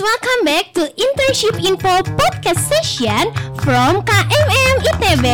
welcome back to Internship Info Podcast Session from KMM ITB.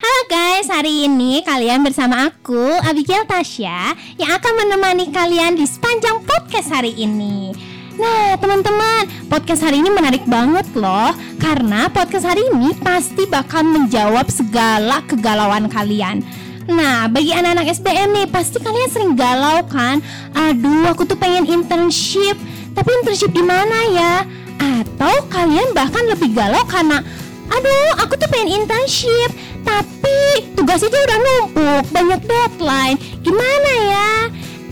Halo guys, hari ini kalian bersama aku, Abigail Tasya, yang akan menemani kalian di sepanjang podcast hari ini. Nah, teman-teman, podcast hari ini menarik banget loh, karena podcast hari ini pasti bakal menjawab segala kegalauan kalian. Nah, bagi anak-anak SBM nih, pasti kalian sering galau kan? Aduh, aku tuh pengen internship, tapi internship di mana ya? Atau kalian bahkan lebih galau karena Aduh, aku tuh pengen internship, tapi tugasnya aja udah numpuk, banyak deadline. Gimana ya?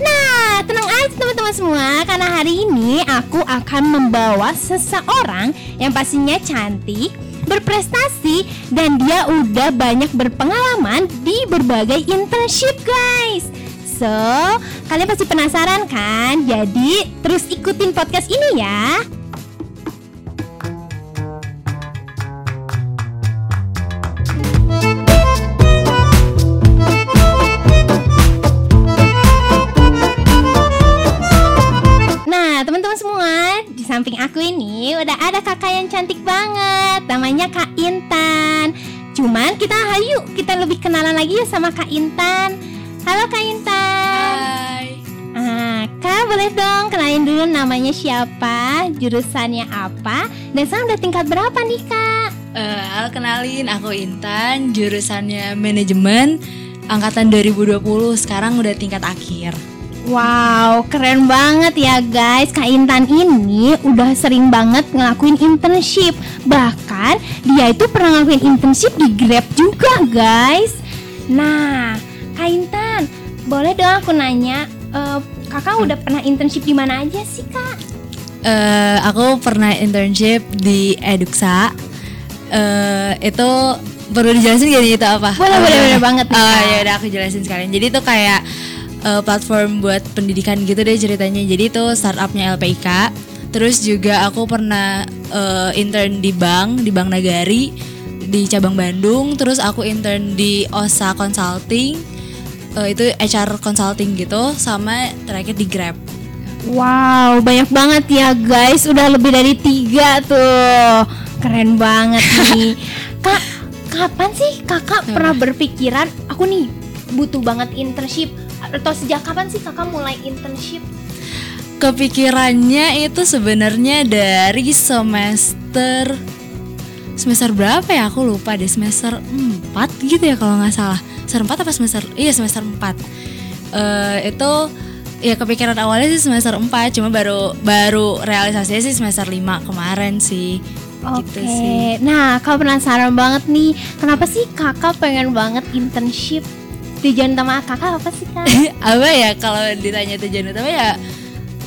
Nah, tenang aja teman-teman semua, karena hari ini aku akan membawa seseorang yang pastinya cantik, berprestasi, dan dia udah banyak berpengalaman di berbagai internship, guys. So, kalian pasti penasaran kan? Jadi, terus ikutin podcast ini ya. Samping aku ini udah ada kakak yang cantik banget. Namanya Kak Intan. Cuman kita hayu, kita lebih kenalan lagi ya sama Kak Intan. Halo Kak Intan. Hai. Ah, Kak boleh dong kenalin dulu namanya siapa, jurusannya apa, dan sekarang udah tingkat berapa nih Kak? Eh, halo kenalin, aku Intan, jurusannya manajemen angkatan 2020. Sekarang udah tingkat akhir. Wow, keren banget ya guys. Kak Intan ini udah sering banget ngelakuin internship. Bahkan dia itu pernah ngelakuin internship di Grab juga, guys. Nah, Kak Intan, boleh dong aku nanya, eh, kakak udah pernah internship di mana aja sih, Kak? Eh, aku pernah internship di Eduksa. Eh, itu perlu dijelasin gak nih itu apa? Boleh, Eh, boleh, boleh banget Oh Kak. ya udah aku jelasin sekalian. Jadi itu kayak eh, platform buat pendidikan gitu deh ceritanya. Jadi itu startupnya LPIK. Terus juga aku pernah eh, intern di bank, di Bank Nagari di cabang Bandung. Terus aku intern di OSA Consulting. Eh, itu HR consulting gitu sama terakhir di Grab. Wow, banyak banget ya guys. Udah lebih dari tiga tuh. Keren banget nih. Kak, kapan sih kakak pernah berpikiran aku nih butuh banget internship? Atau sejak kapan sih kakak mulai internship? Kepikirannya itu sebenarnya dari semester semester berapa ya aku lupa deh semester 4 gitu ya kalau nggak salah semester 4 apa semester iya semester 4 Eh itu ya kepikiran awalnya sih semester 4 cuma baru baru realisasinya sih semester 5 kemarin sih gitu Oke. sih Nah, kau penasaran banget nih, kenapa sih kakak pengen banget internship? Tujuan utama kakak apa sih kak? apa ya kalau ditanya tujuan utama ya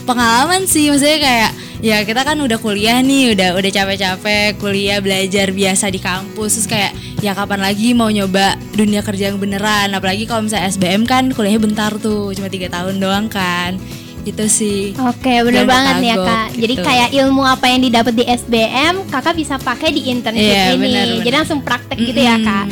pengalaman sih maksudnya kayak ya kita kan udah kuliah nih udah udah capek-capek kuliah belajar biasa di kampus terus kayak ya kapan lagi mau nyoba dunia kerja yang beneran apalagi kalau misalnya SBM kan kuliahnya bentar tuh cuma tiga tahun doang kan itu sih Oke, bener Jangan banget nih ya kak. Jadi gitu. kayak ilmu apa yang didapat di SBM, kakak bisa pakai di internship Iya, ini. benar, benar. Jadi langsung praktek gitu ya kak.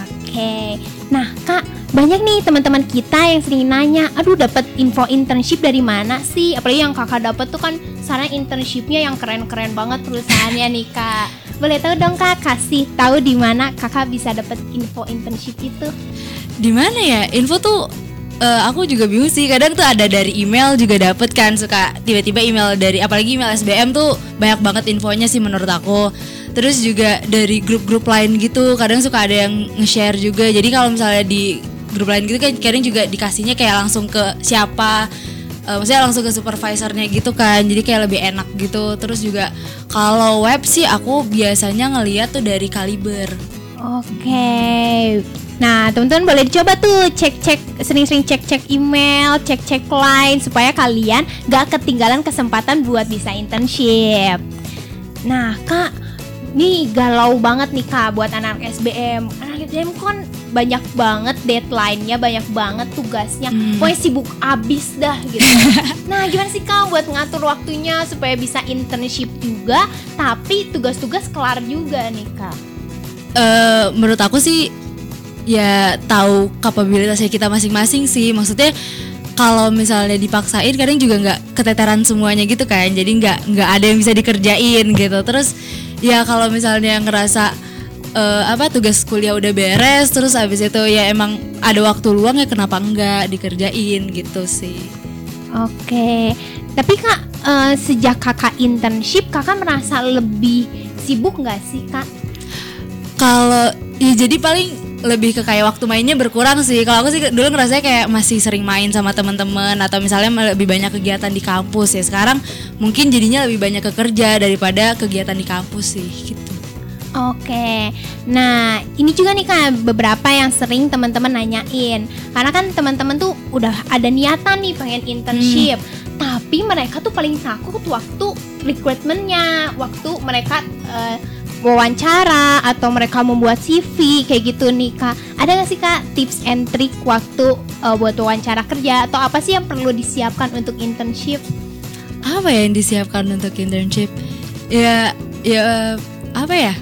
Oke. Nah, Kak, banyak nih teman-teman kita yang sering nanya, "Aduh, dapat info internship dari mana sih?" Apalagi yang Kakak dapat tuh kan sekarang internshipnya yang keren-keren banget perusahaannya nih, Kak. Boleh tahu dong, Kak, kasih tahu di mana Kakak bisa dapat info internship itu? di mana ya info tuh eh, aku juga bingung sih kadang tuh ada dari email juga dapet kan suka tiba-tiba email dari apalagi email SBM tuh banyak banget infonya sih menurut aku terus juga dari grup-grup lain gitu kadang suka ada yang nge-share juga jadi kalau misalnya di grup lain gitu kan kadang juga dikasihnya kayak langsung ke siapa Eh, maksudnya langsung ke supervisornya gitu kan jadi kayak lebih enak gitu terus juga kalau web sih aku biasanya ngeliat tuh dari Kaliber Oke. Nah, teman-teman boleh dicoba tuh cek-cek sering-sering cek-cek email, cek-cek line supaya kalian gak ketinggalan kesempatan buat bisa internship. Nah, Kak, nih galau banget nih Kak buat anak SBM. Anak SBM kan banyak banget deadline-nya, banyak banget tugasnya. Hmm. Pokoknya sibuk abis dah gitu. nah, gimana sih Kak buat ngatur waktunya supaya bisa internship juga, tapi tugas-tugas kelar juga nih Kak? Eh, menurut aku sih ya tahu kapabilitasnya kita masing-masing sih maksudnya kalau misalnya dipaksain kadang juga nggak keteteran semuanya gitu kan jadi nggak nggak ada yang bisa dikerjain gitu terus ya kalau misalnya ngerasa eh, apa tugas kuliah udah beres terus habis itu ya emang ada waktu luang ya kenapa enggak dikerjain gitu sih Oke, tapi Kak eh, sejak Kakak internship, Kakak merasa lebih sibuk nggak sih Kak? Kalau ya jadi paling lebih ke kayak waktu mainnya berkurang sih. Kalau aku sih dulu ngerasanya kayak masih sering main sama teman-teman atau misalnya lebih banyak kegiatan di kampus ya. Sekarang mungkin jadinya lebih banyak ke kerja daripada kegiatan di kampus sih gitu. Oke, nah ini juga nih kak beberapa yang sering teman-teman nanyain. Karena kan teman-teman tuh udah ada niatan nih pengen internship. Tapi mereka tuh paling takut waktu recruitmentnya Waktu mereka eh, wawancara atau mereka membuat CV kayak gitu nih kak. Ada gak sih kak tips and trick waktu eh, buat wawancara kerja Atau apa sih yang perlu disiapkan untuk internship? Apa ya yang disiapkan untuk internship? Ya ya apa ya?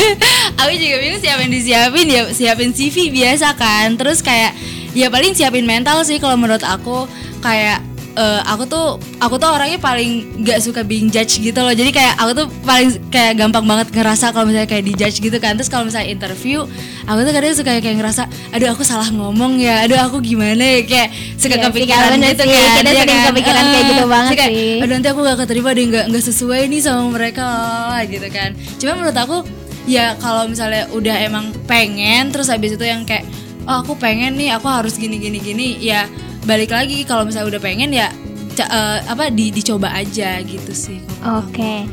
aku juga bingung siapa yang disiapin ya siapin CV biasa kan. Terus kayak ya paling siapin mental sih kalau menurut aku kayak eh, aku tuh aku tuh orangnya paling nggak suka being judge gitu loh jadi kayak aku tuh paling kayak gampang banget ngerasa kalau misalnya kayak di judge gitu kan terus kalau misalnya interview aku tuh kadang suka kayak ngerasa aduh aku salah ngomong ya aduh aku gimana ya kayak suka Iya kepikiran gitu sih. kan Kita ya sering kan? kepikiran kayak gitu Eh, banget terus kayak, sih. aduh nanti aku gak keterima deh nggak nggak sesuai nih sama mereka lah gitu kan cuma menurut aku ya kalau misalnya udah emang pengen terus habis itu yang kayak oh aku pengen nih aku harus gini gini gini ya balik lagi kalau misalnya udah pengen ya eh, apa di, dicoba aja gitu sih. Oke.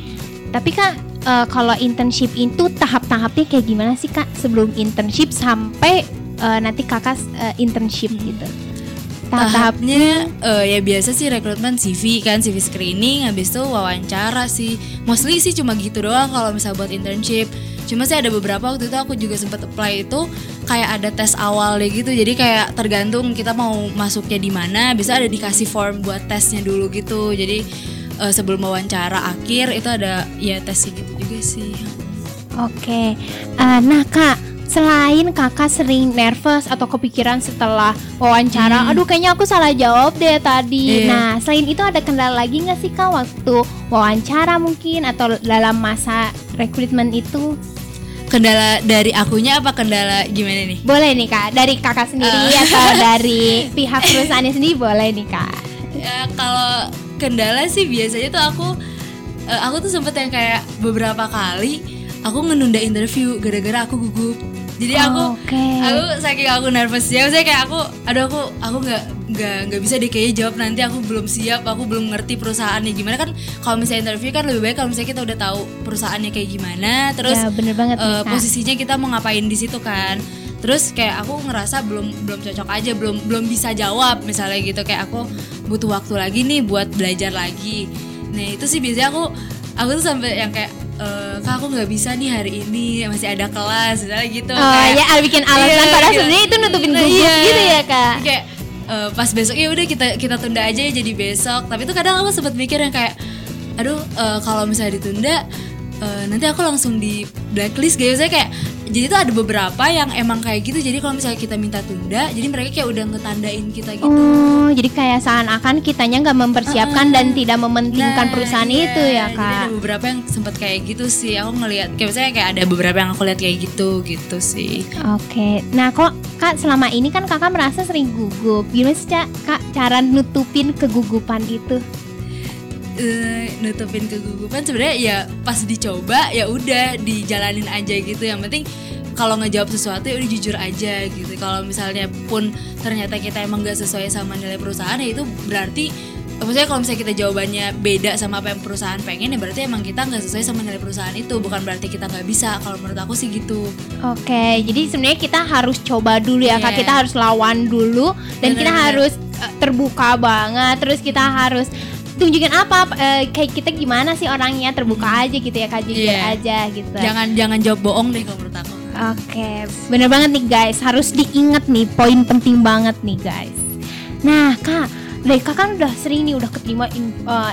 Tapi Kak, eh, kalau internship itu tahap-tahapnya kayak gimana sih Kak sebelum internship sampai eh, nanti Kakak eh, internship gitu? Tahap-tahap tahapnya? eh, ya biasa sih rekrutmen CV kan CV screening habis itu wawancara sih. Mostly sih cuma gitu doang kalau misalnya buat internship cuma sih ada beberapa waktu itu aku juga sempat apply itu kayak ada tes awal deh gitu jadi kayak tergantung kita mau masuknya di mana bisa ada dikasih form buat tesnya dulu gitu jadi eh, sebelum wawancara akhir itu ada ya tesnya gitu juga sih Oke. Eh, nah Kak, selain Kakak sering nervous atau kepikiran setelah wawancara, aduh kayaknya aku salah jawab deh tadi. Iya. Nah, selain itu ada kendala lagi nggak sih Kak waktu wawancara mungkin atau dalam masa rekrutmen itu? Kendala dari akunya apa kendala gimana nih Boleh nih Kak, dari Kakak sendiri Eh. atau dari pihak perusahaannya sendiri boleh nih Kak. Ya kalau kendala sih biasanya tuh aku eh, aku tuh sempet yang kayak beberapa kali aku ngenunda interview gara-gara aku gugup. Jadi aku Oke. aku saking aku nervousnya, saya kayak aku aduh aku aku nggak nggak nggak bisa deh kayaknya jawab nanti aku belum siap, aku belum ngerti perusahaannya gimana kan kalau misalnya interview kan lebih baik kalau misalnya kita udah tahu perusahaannya kayak gimana, terus ya bener banget Kak. posisinya kita mau ngapain di situ kan terus kayak aku ngerasa belum belum cocok aja belum belum bisa jawab misalnya gitu kayak aku butuh waktu lagi nih buat belajar lagi nah itu sih biasanya aku aku tuh sampai yang kayak eh, kak aku nggak bisa nih hari ini masih ada kelas misalnya gitu Oh kayak, ya, al bikin alasan Iya, padahal gitu. sebenarnya itu nutupin Nah, gugup iya. gitu ya Kak. kayak eh, pas besok ya udah kita kita tunda aja ya jadi besok. Tapi itu kadang aku sempat mikir yang kayak aduh eh, kalau misalnya ditunda eh, nanti aku langsung di blacklist. Gitu. Saya kayak jadi tuh ada beberapa yang emang kayak gitu jadi kalau misalnya kita minta tunda jadi mereka kayak udah ngetandain kita gitu Oh, jadi kayak seakan-akan kitanya nggak mempersiapkan dan tidak mementingkan Nah, perusahaan iya. itu ya Jadi ada kak. beberapa yang sempat kayak gitu sih aku ngelihat kayak misalnya kayak ada beberapa yang aku lihat kayak gitu gitu sih Oke, nah kok kak selama ini kan kakak merasa sering gugup. Gimana sih kak cara nutupin kegugupan itu? Eh, nutupin kegugupan sebenarnya ya pas dicoba ya udah dijalanin aja gitu yang penting kalau ngejawab sesuatu ya udah jujur aja gitu kalau misalnya pun ternyata kita emang nggak sesuai sama nilai perusahaan ya itu berarti maksudnya kalau misalnya kita jawabannya beda sama apa yang perusahaan pengen ya berarti emang kita nggak sesuai sama nilai perusahaan itu bukan berarti kita nggak bisa kalau menurut aku sih gitu Oke, jadi sebenarnya kita harus coba dulu ya kak. Iya. Kita harus lawan dulu dan kita Benar-benar. harus eh, terbuka banget. Terus kita harus tunjukin apa eh, kayak kita gimana sih orangnya terbuka aja gitu ya kak jujur Iya. aja gitu. jangan jangan jawab bohong deh kalau menurut aku Oke, bener banget nih guys. Harus diingat nih poin penting banget nih guys. Nah kak, Reka kan udah sering nih udah keterima in, uh,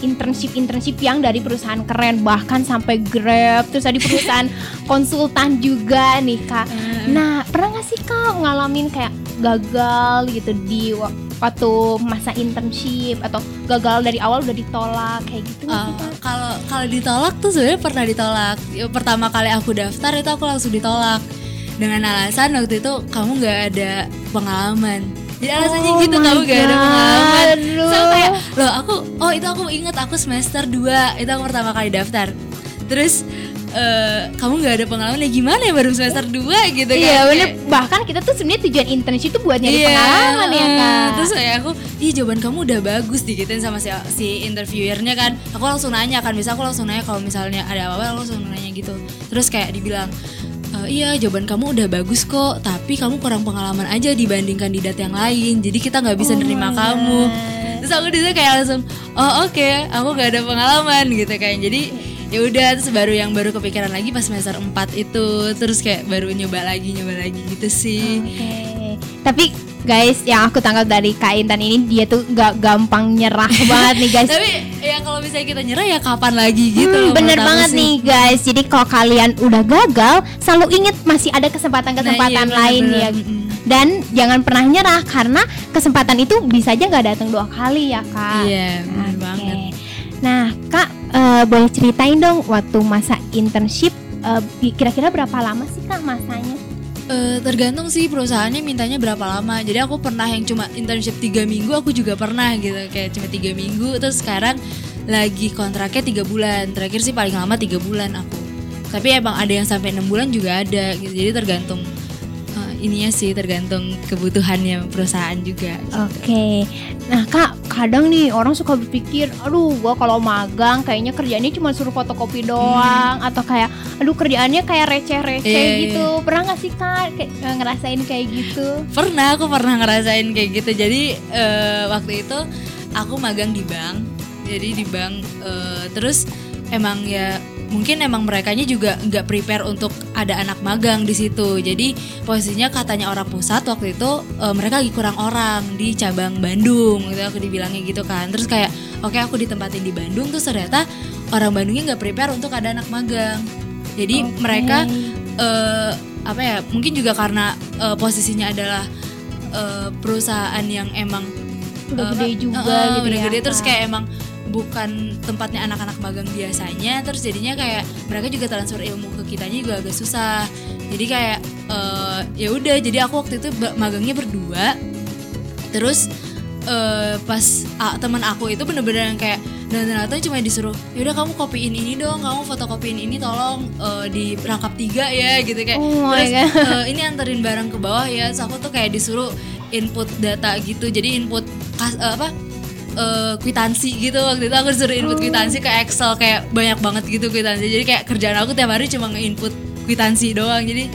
internship internship yang dari perusahaan keren bahkan sampai Grab terus tadi perusahaan konsultan juga nih kak. Nah pernah nggak sih kak ngalamin kayak gagal gitu di waktu masa internship atau gagal dari awal udah ditolak kayak gitu nggak sih, Uh, kalau kalau ditolak tuh sebenarnya pernah ditolak. Pertama kali aku daftar itu aku langsung ditolak dengan alasan waktu itu kamu nggak ada pengalaman. Jadi alasannya Oh gitu kamu gak ada God, pengalaman. aduh. So kayak loh aku oh itu aku inget aku semester 2 itu aku pertama kali daftar. Terus eh, kamu nggak ada pengalaman ya gimana ya baru semester 2 gitu kan. Iya bener bahkan kita tuh sebenarnya tujuan internship itu buat nyari Iya, pengalaman ya eh, kak. Terus kayak aku, iya jawaban kamu udah bagus digituin sama si, si interviewernya kan. Aku langsung nanya kan, bisa aku langsung nanya kalau misalnya ada apa-apa aku langsung nanya gitu. Terus kayak dibilang, "Eh, iya jawaban kamu udah bagus kok, tapi kamu kurang pengalaman aja dibanding kandidat yang lain. Jadi kita nggak bisa Oh nerima kamu. Terus aku di situ kayak langsung, oh oke, aku gak ada pengalaman gitu kan. Jadi ya udah terus baru yang baru kepikiran lagi pas semester 4 itu terus kayak baru nyoba lagi nyoba lagi gitu sih. Oke. Tapi guys, yang aku tangkap dari Kak Intan ini dia tuh gak gampang nyerah banget nih guys. Tapi ya kalau misalnya kita nyerah ya kapan lagi gitu Hmm, loh, bener banget sih. nih guys. Jadi kalau kalian udah gagal, selalu inget masih ada kesempatan-kesempatan Nah, iya, lain bener-bener. ya. Dan jangan pernah nyerah karena kesempatan itu bisa aja nggak datang dua kali ya kak. Iya, bener Oke. banget. Nah kak eh, boleh ceritain dong waktu masa internship eh, kira-kira berapa lama sih kak masanya? Eh, tergantung sih perusahaannya mintanya berapa lama. Jadi aku pernah yang cuma internship tiga minggu, aku juga pernah gitu kayak cuma tiga minggu. Terus sekarang lagi kontraknya tiga bulan. Terakhir sih paling lama tiga bulan aku. Tapi emang ada yang sampai enam bulan juga ada gitu. Jadi tergantung ininya sih tergantung kebutuhannya perusahaan juga. Oke, nah kak kadang nih orang suka berpikir, aduh gua kalau magang kayaknya kerjaannya cuma suruh fotokopi doang atau kayak, aduh kerjaannya kayak receh-receh Hmm. Iya, gitu. Pernah nggak sih kak kayak, ngerasain kayak gitu? Pernah, aku pernah ngerasain kayak gitu. Jadi eh, waktu itu aku magang di bank. Jadi di bank eh, terus emang ya mungkin emang merekanya juga nggak prepare untuk ada anak magang di situ. Jadi posisinya katanya orang pusat waktu itu eh, mereka lagi kurang orang di cabang Bandung gitu aku dibilangnya gitu kan. Terus kayak oke aku ditempatin di Bandung terus ternyata orang Bandungnya nggak prepare untuk ada anak magang. Jadi Oke. mereka eh apa ya mungkin juga karena eh, posisinya adalah eh, perusahaan yang emang udah gede juga eh, gitu udah ya. gede terus kayak emang bukan tempatnya anak-anak magang biasanya terus jadinya kayak mereka juga transfer ilmu ke kitanya juga agak susah. Jadi kayak eh, ya udah jadi aku waktu itu magangnya berdua. Terus eh, pas ah, teman aku itu bener-bener yang kayak dan ternyata cuma disuruh yaudah kamu kopiin ini dong kamu fotokopiin ini tolong eh, di rangkap tiga ya gitu kayak. Oh my terus God. eh, ini anterin barang ke bawah ya Terus aku tuh kayak disuruh input data gitu jadi input kas, eh, apa eh, kwitansi gitu waktu itu aku disuruh input kwitansi ke Excel kayak banyak banget gitu kwitansi jadi kayak kerjaan aku tiap hari cuma nge-input kwitansi doang jadi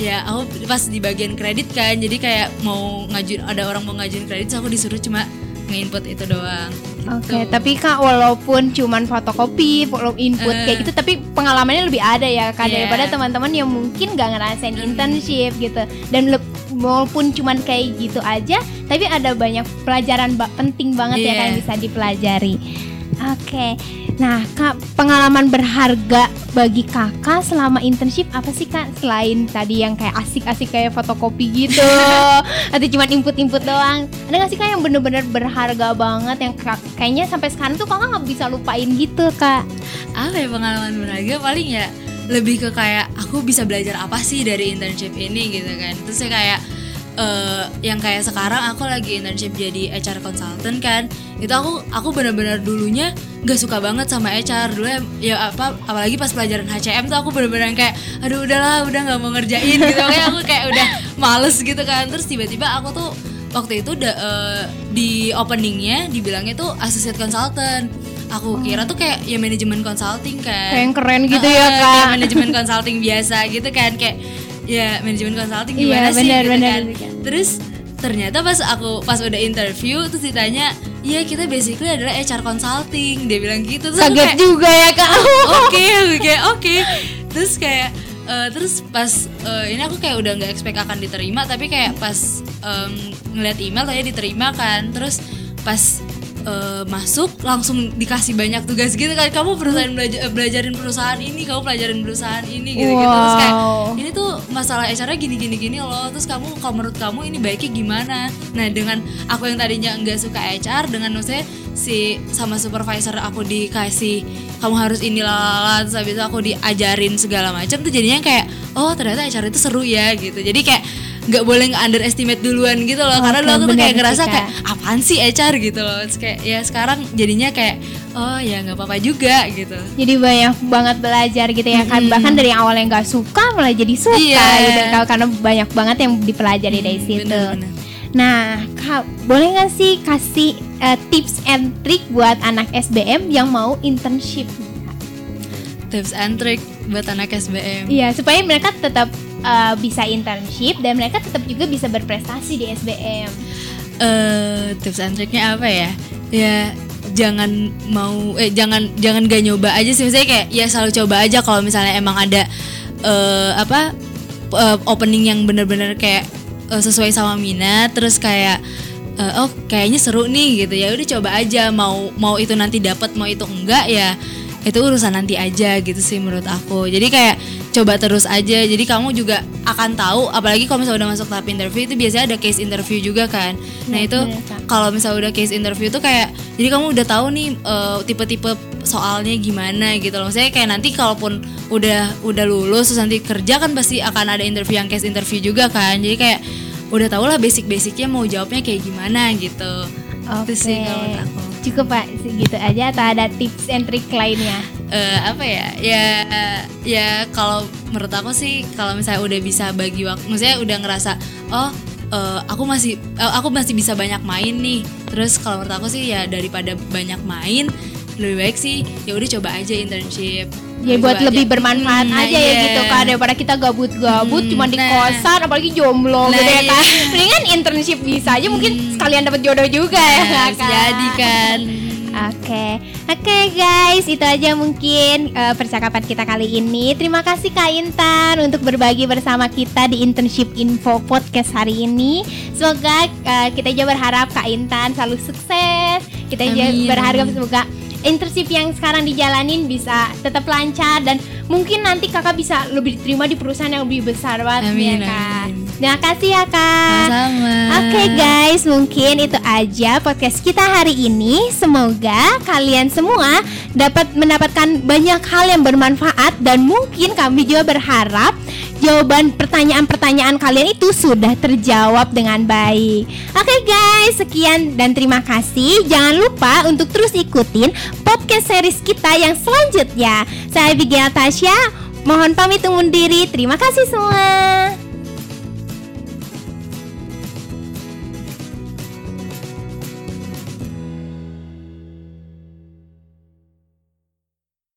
ya aku pas di bagian kredit kan jadi kayak mau ngajuin ada orang mau ngajuin kredit so aku disuruh cuma nge-input itu doang Oke, gitu. tapi kak walaupun cuman fotokopi, follow input Eh. kayak gitu, tapi pengalamannya lebih ada ya kak Iya. daripada teman-teman yang mungkin gak ngerasain Hmm. internship gitu. Dan walaupun cuman kayak gitu aja, tapi ada banyak pelajaran ba- penting banget ya Iya. kan yang bisa dipelajari. Oke, nah kak pengalaman berharga bagi kakak selama internship apa sih kak selain tadi yang kayak asik-asik kayak fotokopi gitu atau cuma input-input doang? Ada nggak sih kak yang bener-bener berharga banget yang kak- kayaknya sampai sekarang tuh kakak nggak bisa lupain gitu kak? apa ya pengalaman berharga paling ya lebih ke kayak aku bisa belajar apa sih dari internship ini gitu kan. Terus ya kayak eh, yang kayak sekarang aku lagi internship jadi HR consultant kan. Itu aku aku benar-benar dulunya nggak suka banget sama HR dulu ya, ya apa apalagi pas pelajaran HCM tuh aku benar-benar kayak aduh udahlah udah nggak mau ngerjain gitu. Kayak aku kayak udah males gitu kan. Terus tiba-tiba aku tuh waktu itu udah eh, di openingnya dibilangnya tuh associate consultant aku kira tuh kayak ya manajemen consulting kan Kayak yang keren gitu Heeh, ya kayak kak? manajemen consulting biasa gitu kan kayak ya manajemen consulting Iya, gimana sih benar, gitu benar, kan benar. terus ternyata pas aku pas udah interview terus ditanya iya kita basically adalah HR consulting dia bilang gitu terus Kaget kayak, juga ya kak. oke oke oke terus kayak Eh, terus pas eh, ini aku kayak udah nggak expect akan diterima tapi kayak pas em, ngeliat email tanya diterima kan terus pas eh, masuk langsung dikasih banyak tugas gitu kan. Kamu perusahaan belajar belajarin perusahaan ini kamu pelajarin perusahaan ini gitu gitu terus kayak Wow. ini tuh masalah HR-nya gini gini gini loh. Terus kamu kalau menurut kamu ini baiknya gimana? Nah dengan aku yang tadinya nggak suka HR dengan maksudnya si sama supervisor aku dikasih kamu harus ini lalala terus habis itu aku diajarin segala macam tuh jadinya kayak oh ternyata HR itu seru ya gitu. Jadi kayak nggak boleh nge-underestimate duluan gitu loh. Karena Oke, dulu aku tuh bener kayak ngerasa kayak apaan sih HR gitu loh. Terus kayak ya sekarang jadinya kayak oh ya nggak apa-apa juga gitu. Jadi banyak banget belajar gitu ya kan. Bahkan dari awal yang gak suka malah jadi suka Iya. gitu Kak. Karena banyak banget yang dipelajari dari situ. bener-bener. Nah Kak boleh gak sih kasih eh, tips and trick buat anak SBM yang mau internship? Tips and trick buat anak SBM Iya supaya mereka tetap eh, bisa internship Dan mereka tetap juga bisa berprestasi di SBM eh tips and triknya apa ya? Ya jangan mau eh jangan jangan gak nyoba aja sih. Misalnya kayak ya selalu coba aja kalau misalnya emang ada eh apa eh, opening yang bener-bener kayak eh, sesuai sama minat terus kayak eh, oh kayaknya seru nih gitu. Ya udah coba aja. Mau mau itu nanti dapat mau itu enggak ya itu urusan nanti aja gitu sih menurut aku. Jadi kayak coba terus aja. Jadi kamu juga akan tahu apalagi kalau misalnya udah masuk tahap interview itu biasanya ada case interview juga kan. Nah Iya, itu kalau misalnya udah case interview tuh kayak jadi kamu udah tahu nih eh, tipe-tipe soalnya gimana gitu loh. Saya kayak nanti kalaupun udah udah lulus terus nanti kerja kan pasti akan ada interview yang case interview juga kan. Jadi kayak udah tau lah basic-basicnya mau jawabnya kayak gimana gitu. Itu sih kalau aku. Cukup pak. Segitu aja atau ada tips and trick lainnya eh apa ya ya ya kalau menurut aku sih kalau misalnya udah bisa bagi waktu maksudnya udah ngerasa oh eh, aku masih eh, aku masih bisa banyak main nih terus kalau menurut aku sih ya daripada banyak main lebih baik sih ya udah coba aja internship Ya Coba buat lebih aja. bermanfaat Hmm, nah aja ya iya. gitu kan daripada kita gabut-gabut Hmm, cuma di nah. kosan apalagi jomblo Nah, gitu ya kan. iya. Mendingan internship bisa aja mungkin sekalian dapat jodoh juga ya Nah, Kak. bisa jadi kan Oke, oke guys, itu aja mungkin eh, percakapan kita kali ini. Terima kasih Kak Intan untuk berbagi bersama kita di Internship Info Podcast hari ini. Semoga eh, kita juga berharap Kak Intan selalu sukses. Kita juga berharap semoga internship yang sekarang dijalanin bisa tetap lancar dan mungkin nanti kakak bisa lebih diterima di perusahaan yang lebih besar banget Amin, ya kak. amin. Terima kasih ya kak. sama Oke guys, mungkin itu aja podcast kita hari ini. Semoga kalian semua dapat mendapatkan banyak hal yang bermanfaat dan mungkin kami juga berharap jawaban pertanyaan-pertanyaan kalian itu sudah terjawab dengan baik. Oke guys, sekian dan terima kasih. Jangan lupa untuk terus ikutin podcast series kita yang selanjutnya. Saya Abigail Tasya, mohon pamit undur diri. Terima kasih semua.